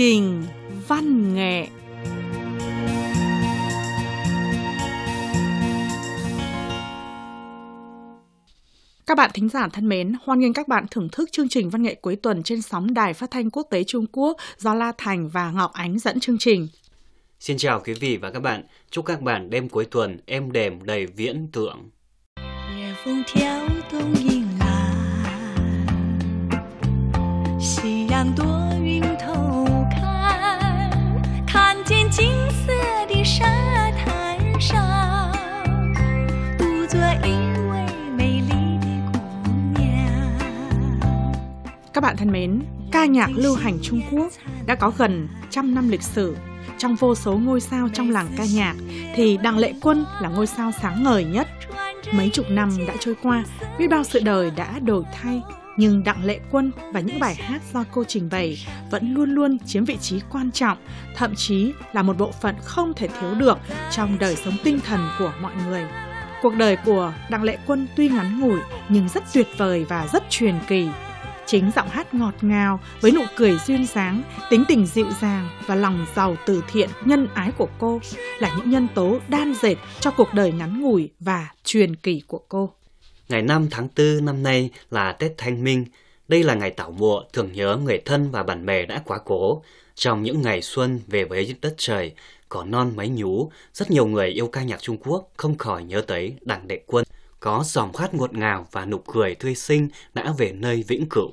trình văn nghệ Các bạn thính giả thân mến, hoan nghênh các bạn thưởng thức chương trình văn nghệ cuối tuần trên sóng Đài Phát thanh Quốc tế Trung Quốc do La Thành và Ngọc Ánh dẫn chương trình. Xin chào quý vị và các bạn. Chúc các bạn đêm cuối tuần êm đềm đầy viễn tưởng. 夜 thân mến, ca nhạc lưu hành Trung Quốc đã có gần trăm năm lịch sử trong vô số ngôi sao trong làng ca nhạc thì Đặng Lệ Quân là ngôi sao sáng ngời nhất. Mấy chục năm đã trôi qua, biết bao sự đời đã đổi thay, nhưng Đặng Lệ Quân và những bài hát do cô trình bày vẫn luôn luôn chiếm vị trí quan trọng, thậm chí là một bộ phận không thể thiếu được trong đời sống tinh thần của mọi người. Cuộc đời của Đặng Lệ Quân tuy ngắn ngủi nhưng rất tuyệt vời và rất truyền kỳ. Chính giọng hát ngọt ngào với nụ cười duyên dáng, tính tình dịu dàng và lòng giàu từ thiện, nhân ái của cô là những nhân tố đan dệt cho cuộc đời ngắn ngủi và truyền kỳ của cô. Ngày 5 tháng 4 năm nay là Tết Thanh Minh. Đây là ngày tảo mùa thường nhớ người thân và bạn bè đã quá cố. Trong những ngày xuân về với đất trời, cỏ non mấy nhú, rất nhiều người yêu ca nhạc Trung Quốc không khỏi nhớ tới Đặng Đệ Quân có dòng hát ngọt ngào và nụ cười tươi xinh đã về nơi vĩnh cửu.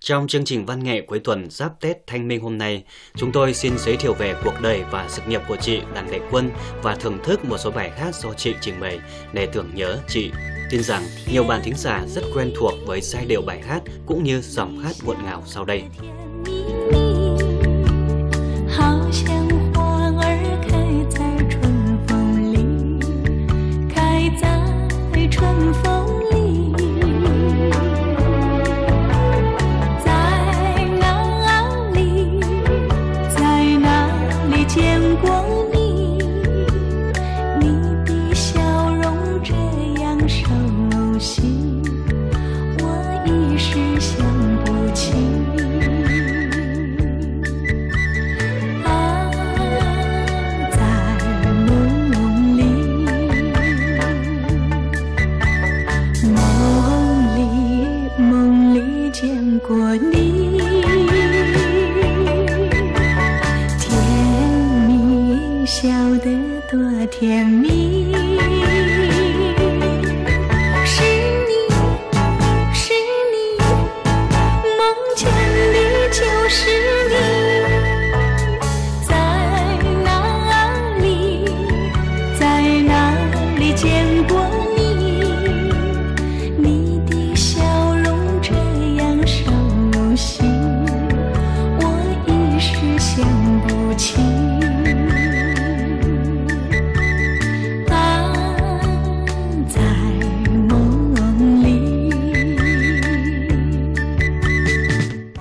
Trong chương trình văn nghệ cuối tuần giáp Tết Thanh Minh hôm nay, chúng tôi xin giới thiệu về cuộc đời và sự nghiệp của chị Đàn Đại Quân và thưởng thức một số bài hát do chị trình bày để tưởng nhớ chị. Tin rằng nhiều bạn thính giả rất quen thuộc với giai điệu bài hát cũng như dòng hát ngọt ngào sau đây. 甜蜜。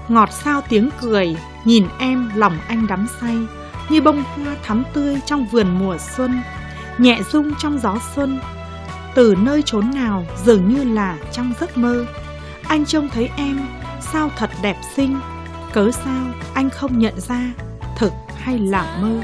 Ngọt sao tiếng cười, nhìn em lòng anh đắm say, như bông hoa thắm tươi trong vườn mùa xuân, nhẹ rung trong gió xuân. Từ nơi chốn nào dường như là trong giấc mơ, anh trông thấy em, sao thật đẹp xinh, cớ sao anh không nhận ra, thực hay là mơ.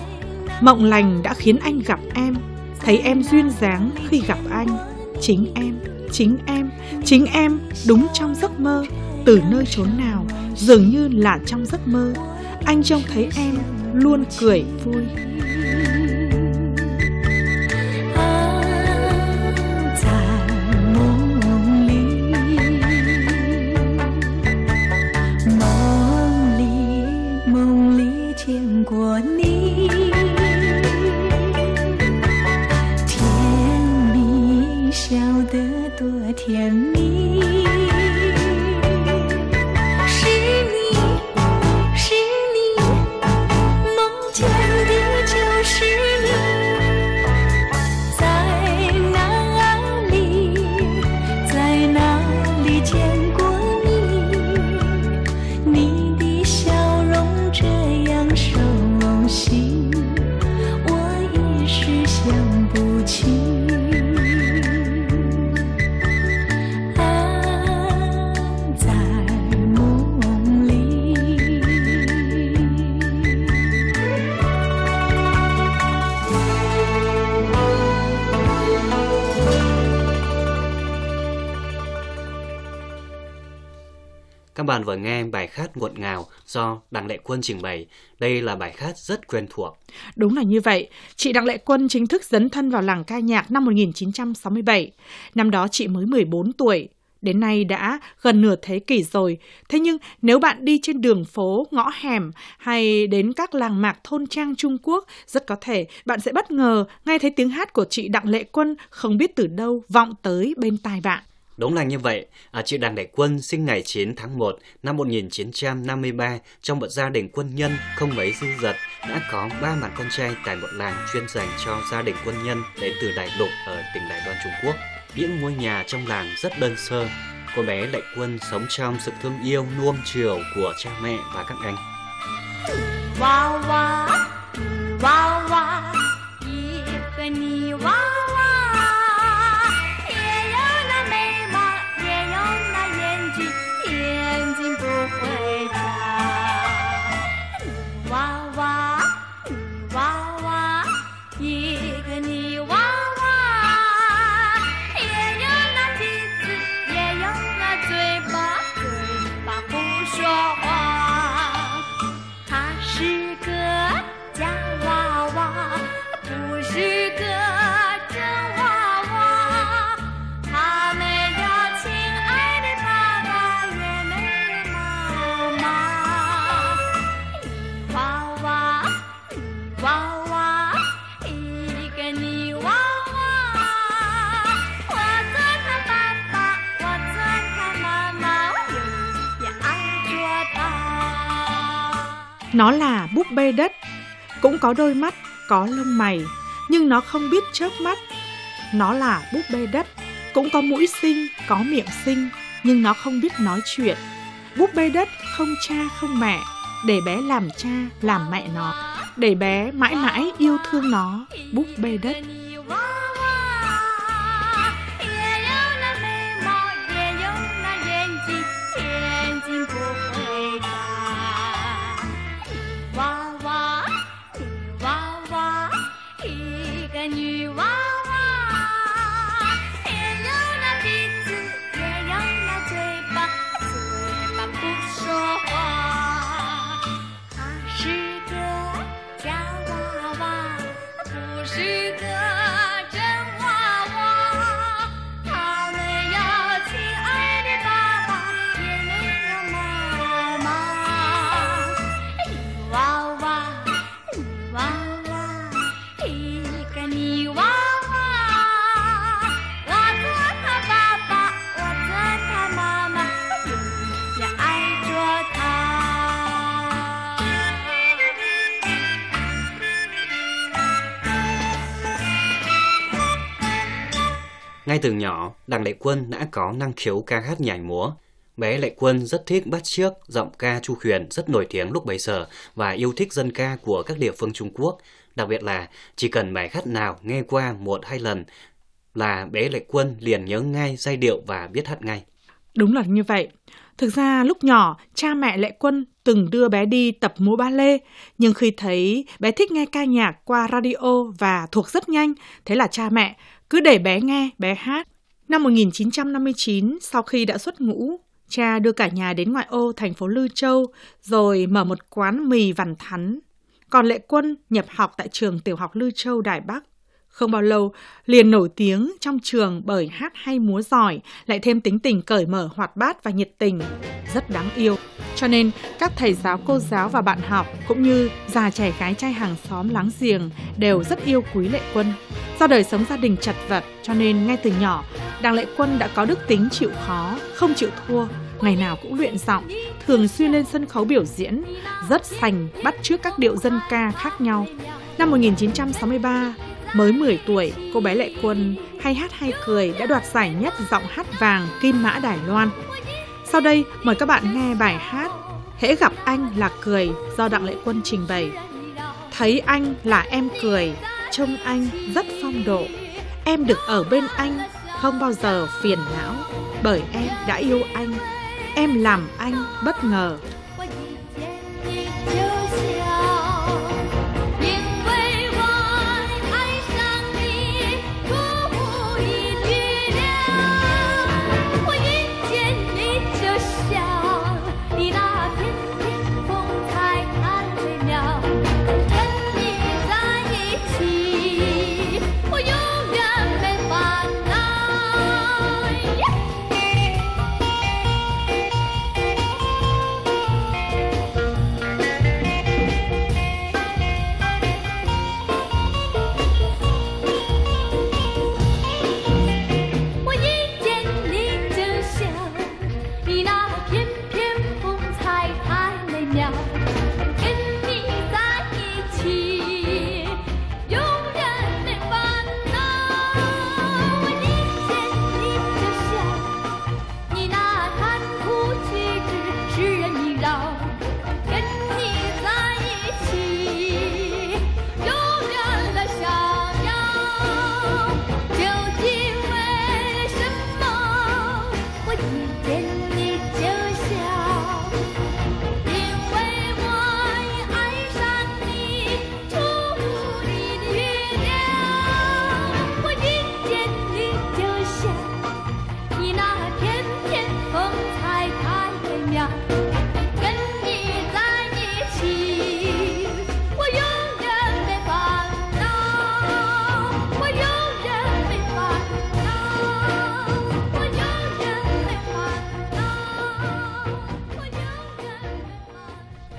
Mộng lành đã khiến anh gặp em, thấy em duyên dáng khi gặp anh, chính em, chính em, chính em đúng trong giấc mơ, từ nơi chốn nào dường như là trong giấc mơ. Anh trông thấy em luôn cười vui. Bạn vừa nghe bài hát ngọt ngào do Đặng Lệ Quân trình bày. Đây là bài hát rất quen thuộc. Đúng là như vậy. Chị Đặng Lệ Quân chính thức dấn thân vào làng ca nhạc năm 1967. Năm đó chị mới 14 tuổi. Đến nay đã gần nửa thế kỷ rồi. Thế nhưng nếu bạn đi trên đường phố, ngõ hẻm hay đến các làng mạc thôn trang Trung Quốc, rất có thể bạn sẽ bất ngờ nghe thấy tiếng hát của chị Đặng Lệ Quân không biết từ đâu vọng tới bên tai bạn. Đúng là như vậy, à, chị Đặng Đại Quân sinh ngày 9 tháng 1 năm 1953 trong một gia đình quân nhân không mấy dư dật, đã có ba mặt con trai tại một làng chuyên dành cho gia đình quân nhân đến từ Đại Lục ở tỉnh Đài Loan Trung Quốc. Những ngôi nhà trong làng rất đơn sơ. Cô bé Đại Quân sống trong sự thương yêu nuông chiều của cha mẹ và các anh. Wow, wow, wow, wow, Nó là búp bê đất, cũng có đôi mắt, có lông mày, nhưng nó không biết chớp mắt. Nó là búp bê đất, cũng có mũi xinh, có miệng xinh, nhưng nó không biết nói chuyện. Búp bê đất không cha không mẹ, để bé làm cha, làm mẹ nó, để bé mãi mãi yêu thương nó, búp bê đất. Ngay từ nhỏ, Đặng Lệ Quân đã có năng khiếu ca hát nhảy múa. Bé Lệ Quân rất thích bắt chước giọng ca Chu Huyền rất nổi tiếng lúc bấy giờ và yêu thích dân ca của các địa phương Trung Quốc. Đặc biệt là chỉ cần bài hát nào nghe qua một hai lần là bé Lệ Quân liền nhớ ngay giai điệu và biết hát ngay. Đúng là như vậy. Thực ra lúc nhỏ, cha mẹ Lệ Quân từng đưa bé đi tập múa ba lê, nhưng khi thấy bé thích nghe ca nhạc qua radio và thuộc rất nhanh, thế là cha mẹ cứ để bé nghe, bé hát. Năm 1959, sau khi đã xuất ngũ, cha đưa cả nhà đến ngoại ô thành phố Lư Châu, rồi mở một quán mì vằn thắn. Còn Lệ Quân nhập học tại trường tiểu học Lư Châu Đài Bắc. Không bao lâu, liền nổi tiếng trong trường bởi hát hay múa giỏi, lại thêm tính tình cởi mở hoạt bát và nhiệt tình, rất đáng yêu. Cho nên, các thầy giáo, cô giáo và bạn học, cũng như già trẻ gái trai hàng xóm láng giềng đều rất yêu quý Lệ Quân. Do đời sống gia đình chật vật, cho nên ngay từ nhỏ, Đặng Lệ Quân đã có đức tính chịu khó, không chịu thua, ngày nào cũng luyện giọng, thường xuyên lên sân khấu biểu diễn, rất sành bắt chước các điệu dân ca khác nhau. Năm 1963, mới 10 tuổi, cô bé Lệ Quân hay hát hay cười đã đoạt giải nhất giọng hát vàng Kim Mã Đài Loan. Sau đây, mời các bạn nghe bài hát Hễ gặp anh là cười do Đặng Lệ Quân trình bày. Thấy anh là em cười, trông anh rất phong độ. Em được ở bên anh, không bao giờ phiền não, bởi em đã yêu anh. Em làm anh bất ngờ.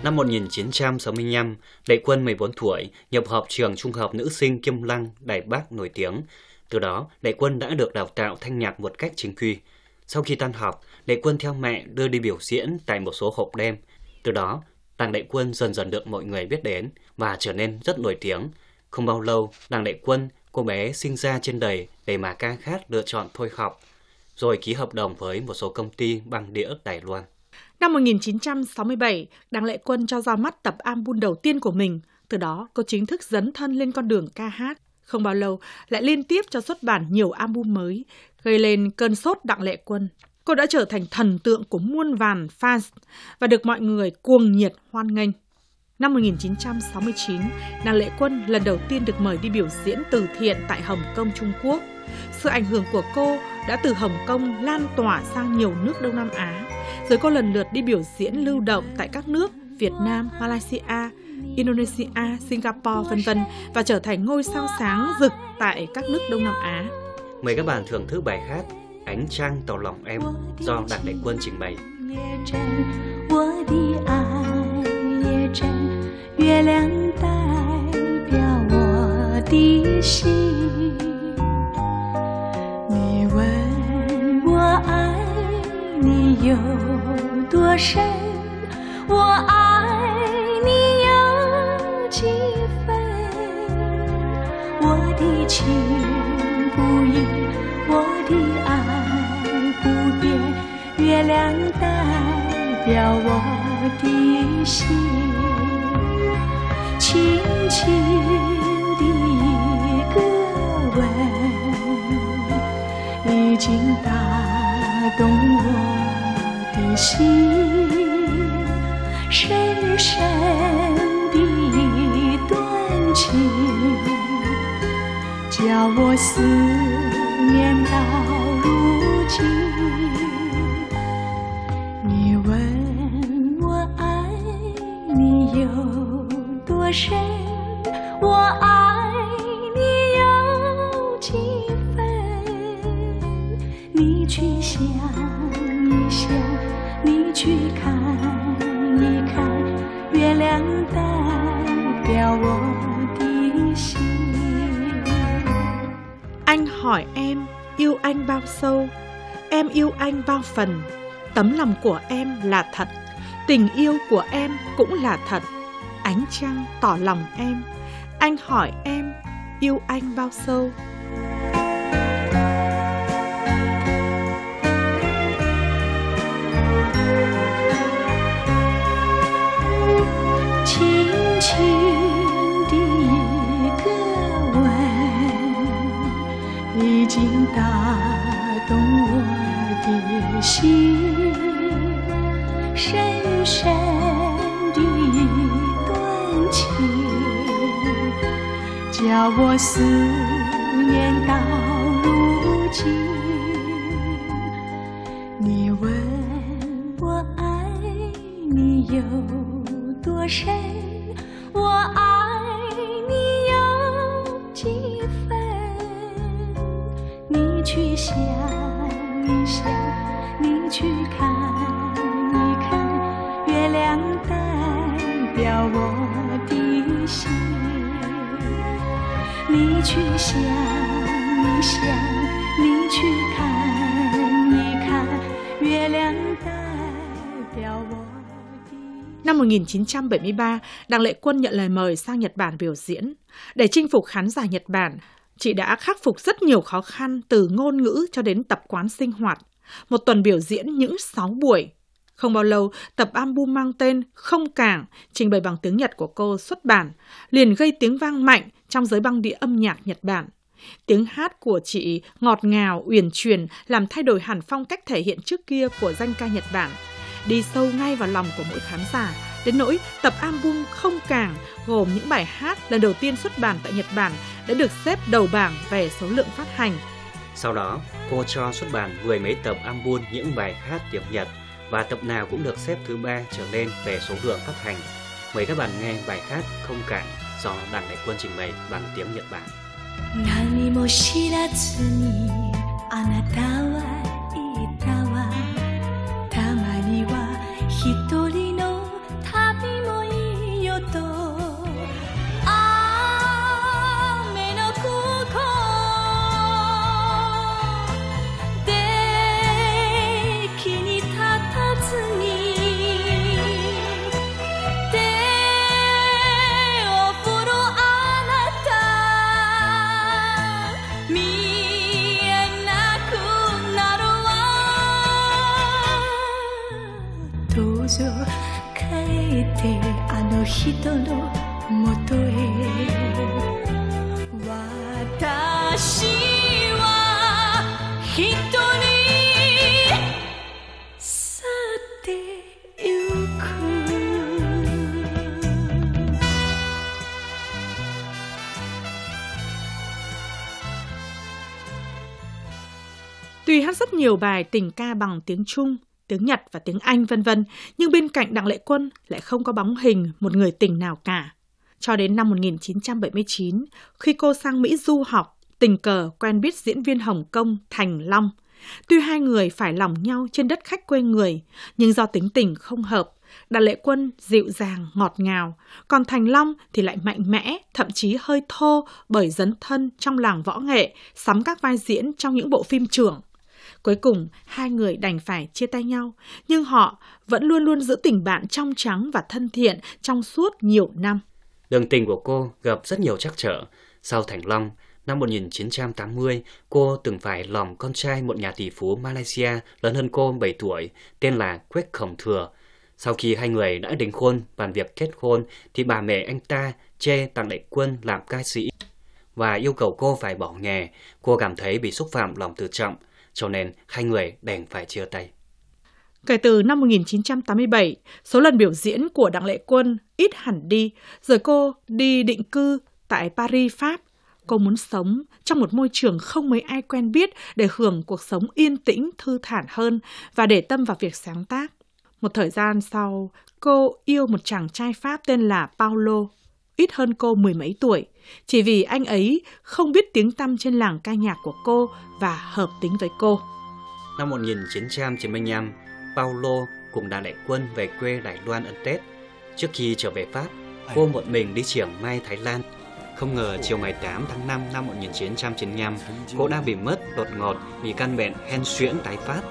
Năm 1965, Lệ Quân 14 tuổi nhập học trường trung học nữ sinh Kim Lăng, Đài Bắc nổi tiếng. Từ đó, Lệ Quân đã được đào tạo thanh nhạc một cách chính quy. Sau khi tan học, Lệ Quân theo mẹ đưa đi biểu diễn tại một số hộp đêm. Từ đó, Đảng Lệ Quân dần dần được mọi người biết đến và trở nên rất nổi tiếng. Không bao lâu, Đảng Lệ Quân, cô bé sinh ra trên đời để mà ca khát lựa chọn thôi học, rồi ký hợp đồng với một số công ty băng đĩa Đài Loan. Năm 1967, Đặng Lệ Quân cho ra mắt tập album đầu tiên của mình. Từ đó, cô chính thức dấn thân lên con đường ca hát. Không bao lâu, lại liên tiếp cho xuất bản nhiều album mới, gây lên cơn sốt Đặng Lệ Quân. Cô đã trở thành thần tượng của muôn vàn fans và được mọi người cuồng nhiệt hoan nghênh. Năm 1969, Đặng Lệ Quân lần đầu tiên được mời đi biểu diễn từ thiện tại Hồng Kông, Trung Quốc. Sự ảnh hưởng của cô đã từ Hồng Kông lan tỏa sang nhiều nước Đông Nam Á. Rồi cô lần lượt đi biểu diễn lưu động tại các nước Việt Nam, Malaysia, Indonesia, Singapore, vân vân và trở thành ngôi sao sáng rực tại các nước Đông Nam Á. Mời các bạn thưởng thức bài hát Ánh trăng tỏ lòng em do Đặng Đại Quân trình bày. 月亮代表我的心。 有多深，我爱你有几分？我的情不移，我的爱不变，月亮代表我的心，轻轻的一个吻，已经打动我心，深深的一段情，叫我思 sâu, em yêu anh bao phần. Tấm lòng của em là thật, tình yêu của em cũng là thật. Ánh trăng tỏ lòng em, anh hỏi em yêu anh bao sâu. 轻轻的一个吻，已经打动我的 心，深深的一段情，叫我思念到如今。你问我爱你有多深，我爱你有几分？你去想一想，你去看一看，月亮代表我的心。你去想一想，你去看一看，月亮代表我的。 Năm 1973, Đặng Lệ Quân nhận lời mời sang Nhật Bản biểu diễn. Để chinh phục khán giả Nhật Bản, chị đã khắc phục rất nhiều khó khăn từ ngôn ngữ cho đến tập quán sinh hoạt. Một tuần biểu diễn những 6 buổi. Không bao lâu, tập album mang tên Không Cảng, trình bày bằng tiếng Nhật của cô xuất bản, liền gây tiếng vang mạnh trong giới băng đĩa âm nhạc Nhật Bản. Tiếng hát của chị ngọt ngào, uyển chuyển làm thay đổi hẳn phong cách thể hiện trước kia của danh ca Nhật Bản đi sâu ngay vào lòng của mỗi khán giả. Đến nỗi tập album Không Cảng gồm những bài hát lần đầu tiên xuất bản tại Nhật Bản đã được xếp đầu bảng về số lượng phát hành. Sau đó, cô cho xuất bản mười mấy tập album những bài hát tiếng Nhật và tập nào cũng được xếp thứ ba trở lên về số lượng phát hành. Mời các bạn nghe bài hát Không Cảng do Đặng Đại Quân trình bày bằng tiếng Nhật Bản. 何も知らずにあなたはいたわたまには一人 Tuy hát rất nhiều bài tình ca bằng tiếng Trung, tiếng Nhật và tiếng Anh vân vân, nhưng bên cạnh Đặng Lệ Quân lại không có bóng hình một người tình nào cả. Cho đến năm 1979, khi cô sang Mỹ du học, tình cờ quen biết diễn viên Hồng Kông Thành Long. Tuy hai người phải lòng nhau trên đất khách quê người, nhưng do tính tình không hợp, Đặng Lệ Quân dịu dàng, ngọt ngào, còn Thành Long thì lại mạnh mẽ, thậm chí hơi thô bởi dấn thân trong làng võ nghệ, sắm các vai diễn trong những bộ phim trưởng. Cuối cùng, hai người đành phải chia tay nhau, nhưng họ vẫn luôn luôn giữ tình bạn trong trắng và thân thiện trong suốt nhiều năm. Đường tình của cô gặp rất nhiều trắc trở. Sau Thành Long, năm 1980, cô từng phải lòng con trai một nhà tỷ phú Malaysia lớn hơn cô 7 tuổi, tên là Quách Khổng Thừa. Sau khi hai người đã đính hôn bàn việc kết hôn, thì bà mẹ anh ta chê tặng Đại Quân làm ca sĩ và yêu cầu cô phải bỏ nghề. Cô cảm thấy bị xúc phạm lòng tự trọng, cho nên hai người đành phải chia tay. Kể từ năm 1987, số lần biểu diễn của Đặng Lệ Quân ít hẳn đi, rồi cô đi định cư tại Paris, Pháp. Cô muốn sống trong một môi trường không mấy ai quen biết để hưởng cuộc sống yên tĩnh, thư thản hơn và để tâm vào việc sáng tác. Một thời gian sau, cô yêu một chàng trai Pháp tên là Paulo, ít hơn cô mười mấy tuổi, chỉ vì anh ấy không biết tiếng tăm trên làng ca nhạc của cô và hợp tính với cô. Năm 1995, Paulo cùng đàn đại quân về quê Đài Loan ăn Tết. Trước khi trở về Pháp, cô một mình đi triển mai Thái Lan. Không ngờ chiều ngày 8 tháng 5 năm 1995, cô đã bị mất đột ngột vì căn bệnh hen suyễn tái phát.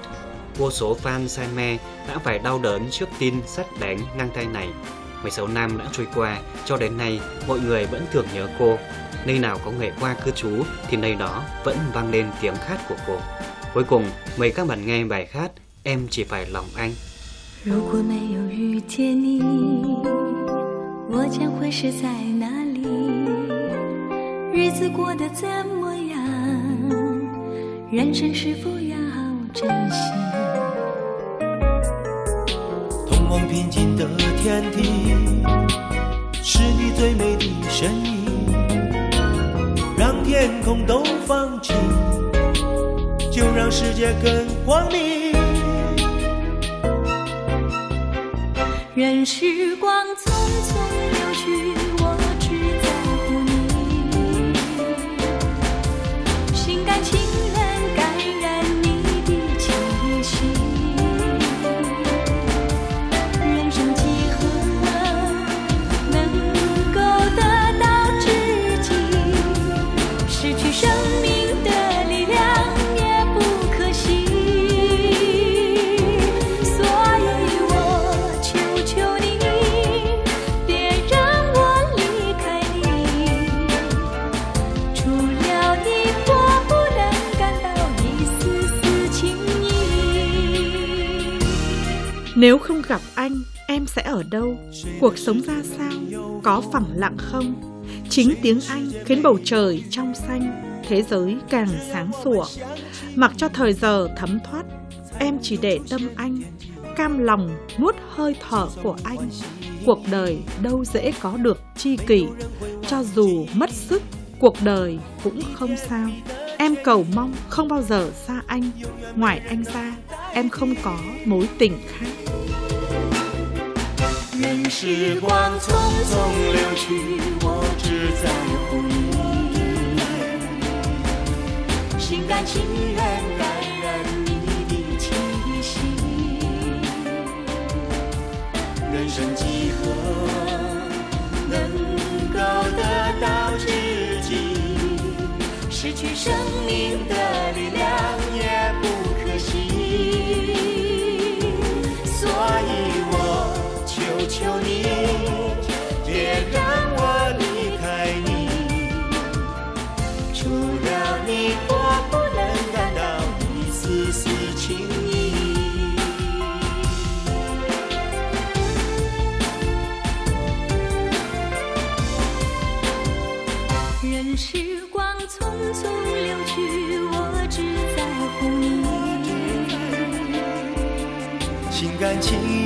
Vô số fan say mê đã phải đau đớn trước tin sắt đánh ngang tay này. 16 năm đã trôi qua, cho đến nay mọi người vẫn thường nhớ cô. Nơi nào có người qua cư trú thì nơi đó vẫn vang lên tiếng hát của cô. Cuối cùng, mời các bạn nghe bài hát Em chỉ phải lòng anh. 如果没有遇见你，我将会是在哪里？日子过得怎么样？人生是否要珍惜？ 宁静的天地，是你最美的身影。让天空都放晴，就让世界更光明。任时光 sống ra sao? Có phẳng lặng không? Chính tiếng Anh khiến bầu trời trong xanh, thế giới càng sáng sủa. Mặc cho thời giờ thấm thoát, em chỉ để tâm anh, cam lòng nuốt hơi thở của anh. Cuộc đời đâu dễ có được chi kỷ, cho dù mất sức, cuộc đời cũng không sao. Em cầu mong không bao giờ xa anh, ngoài anh ra, em không có mối tình khác. 时光匆匆流去，我只在乎你。心甘情愿感染你的气息。人生几何能够得到知己？失去生命的力量也不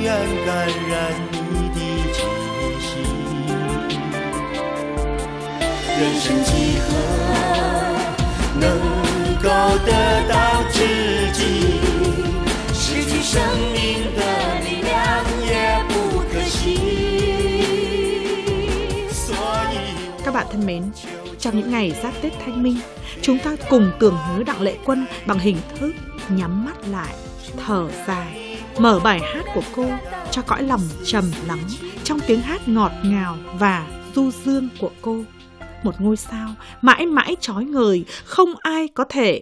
甘情愿感染你的气息。人生几何能够得到知 生命的力量也不可惜。所以 Các bạn thân mến, trong những ngày giáp Tết Thanh Minh, chúng ta cùng tưởng nhớ Đặng Lệ Quân bằng hình thức nhắm mắt lại, thở dài, mở bài hát của cô cho cõi lòng trầm lắng trong tiếng hát ngọt ngào và du dương của cô. Một ngôi sao mãi mãi chói ngời, không ai có thể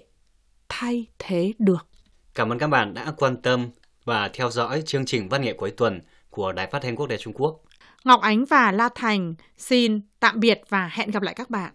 thay thế được. Cảm ơn các bạn đã quan tâm và theo dõi chương trình văn nghệ cuối tuần của Đài Phát thanh Quốc tế Trung Quốc. Ngọc Ánh và La Thành xin tạm biệt và hẹn gặp lại các bạn.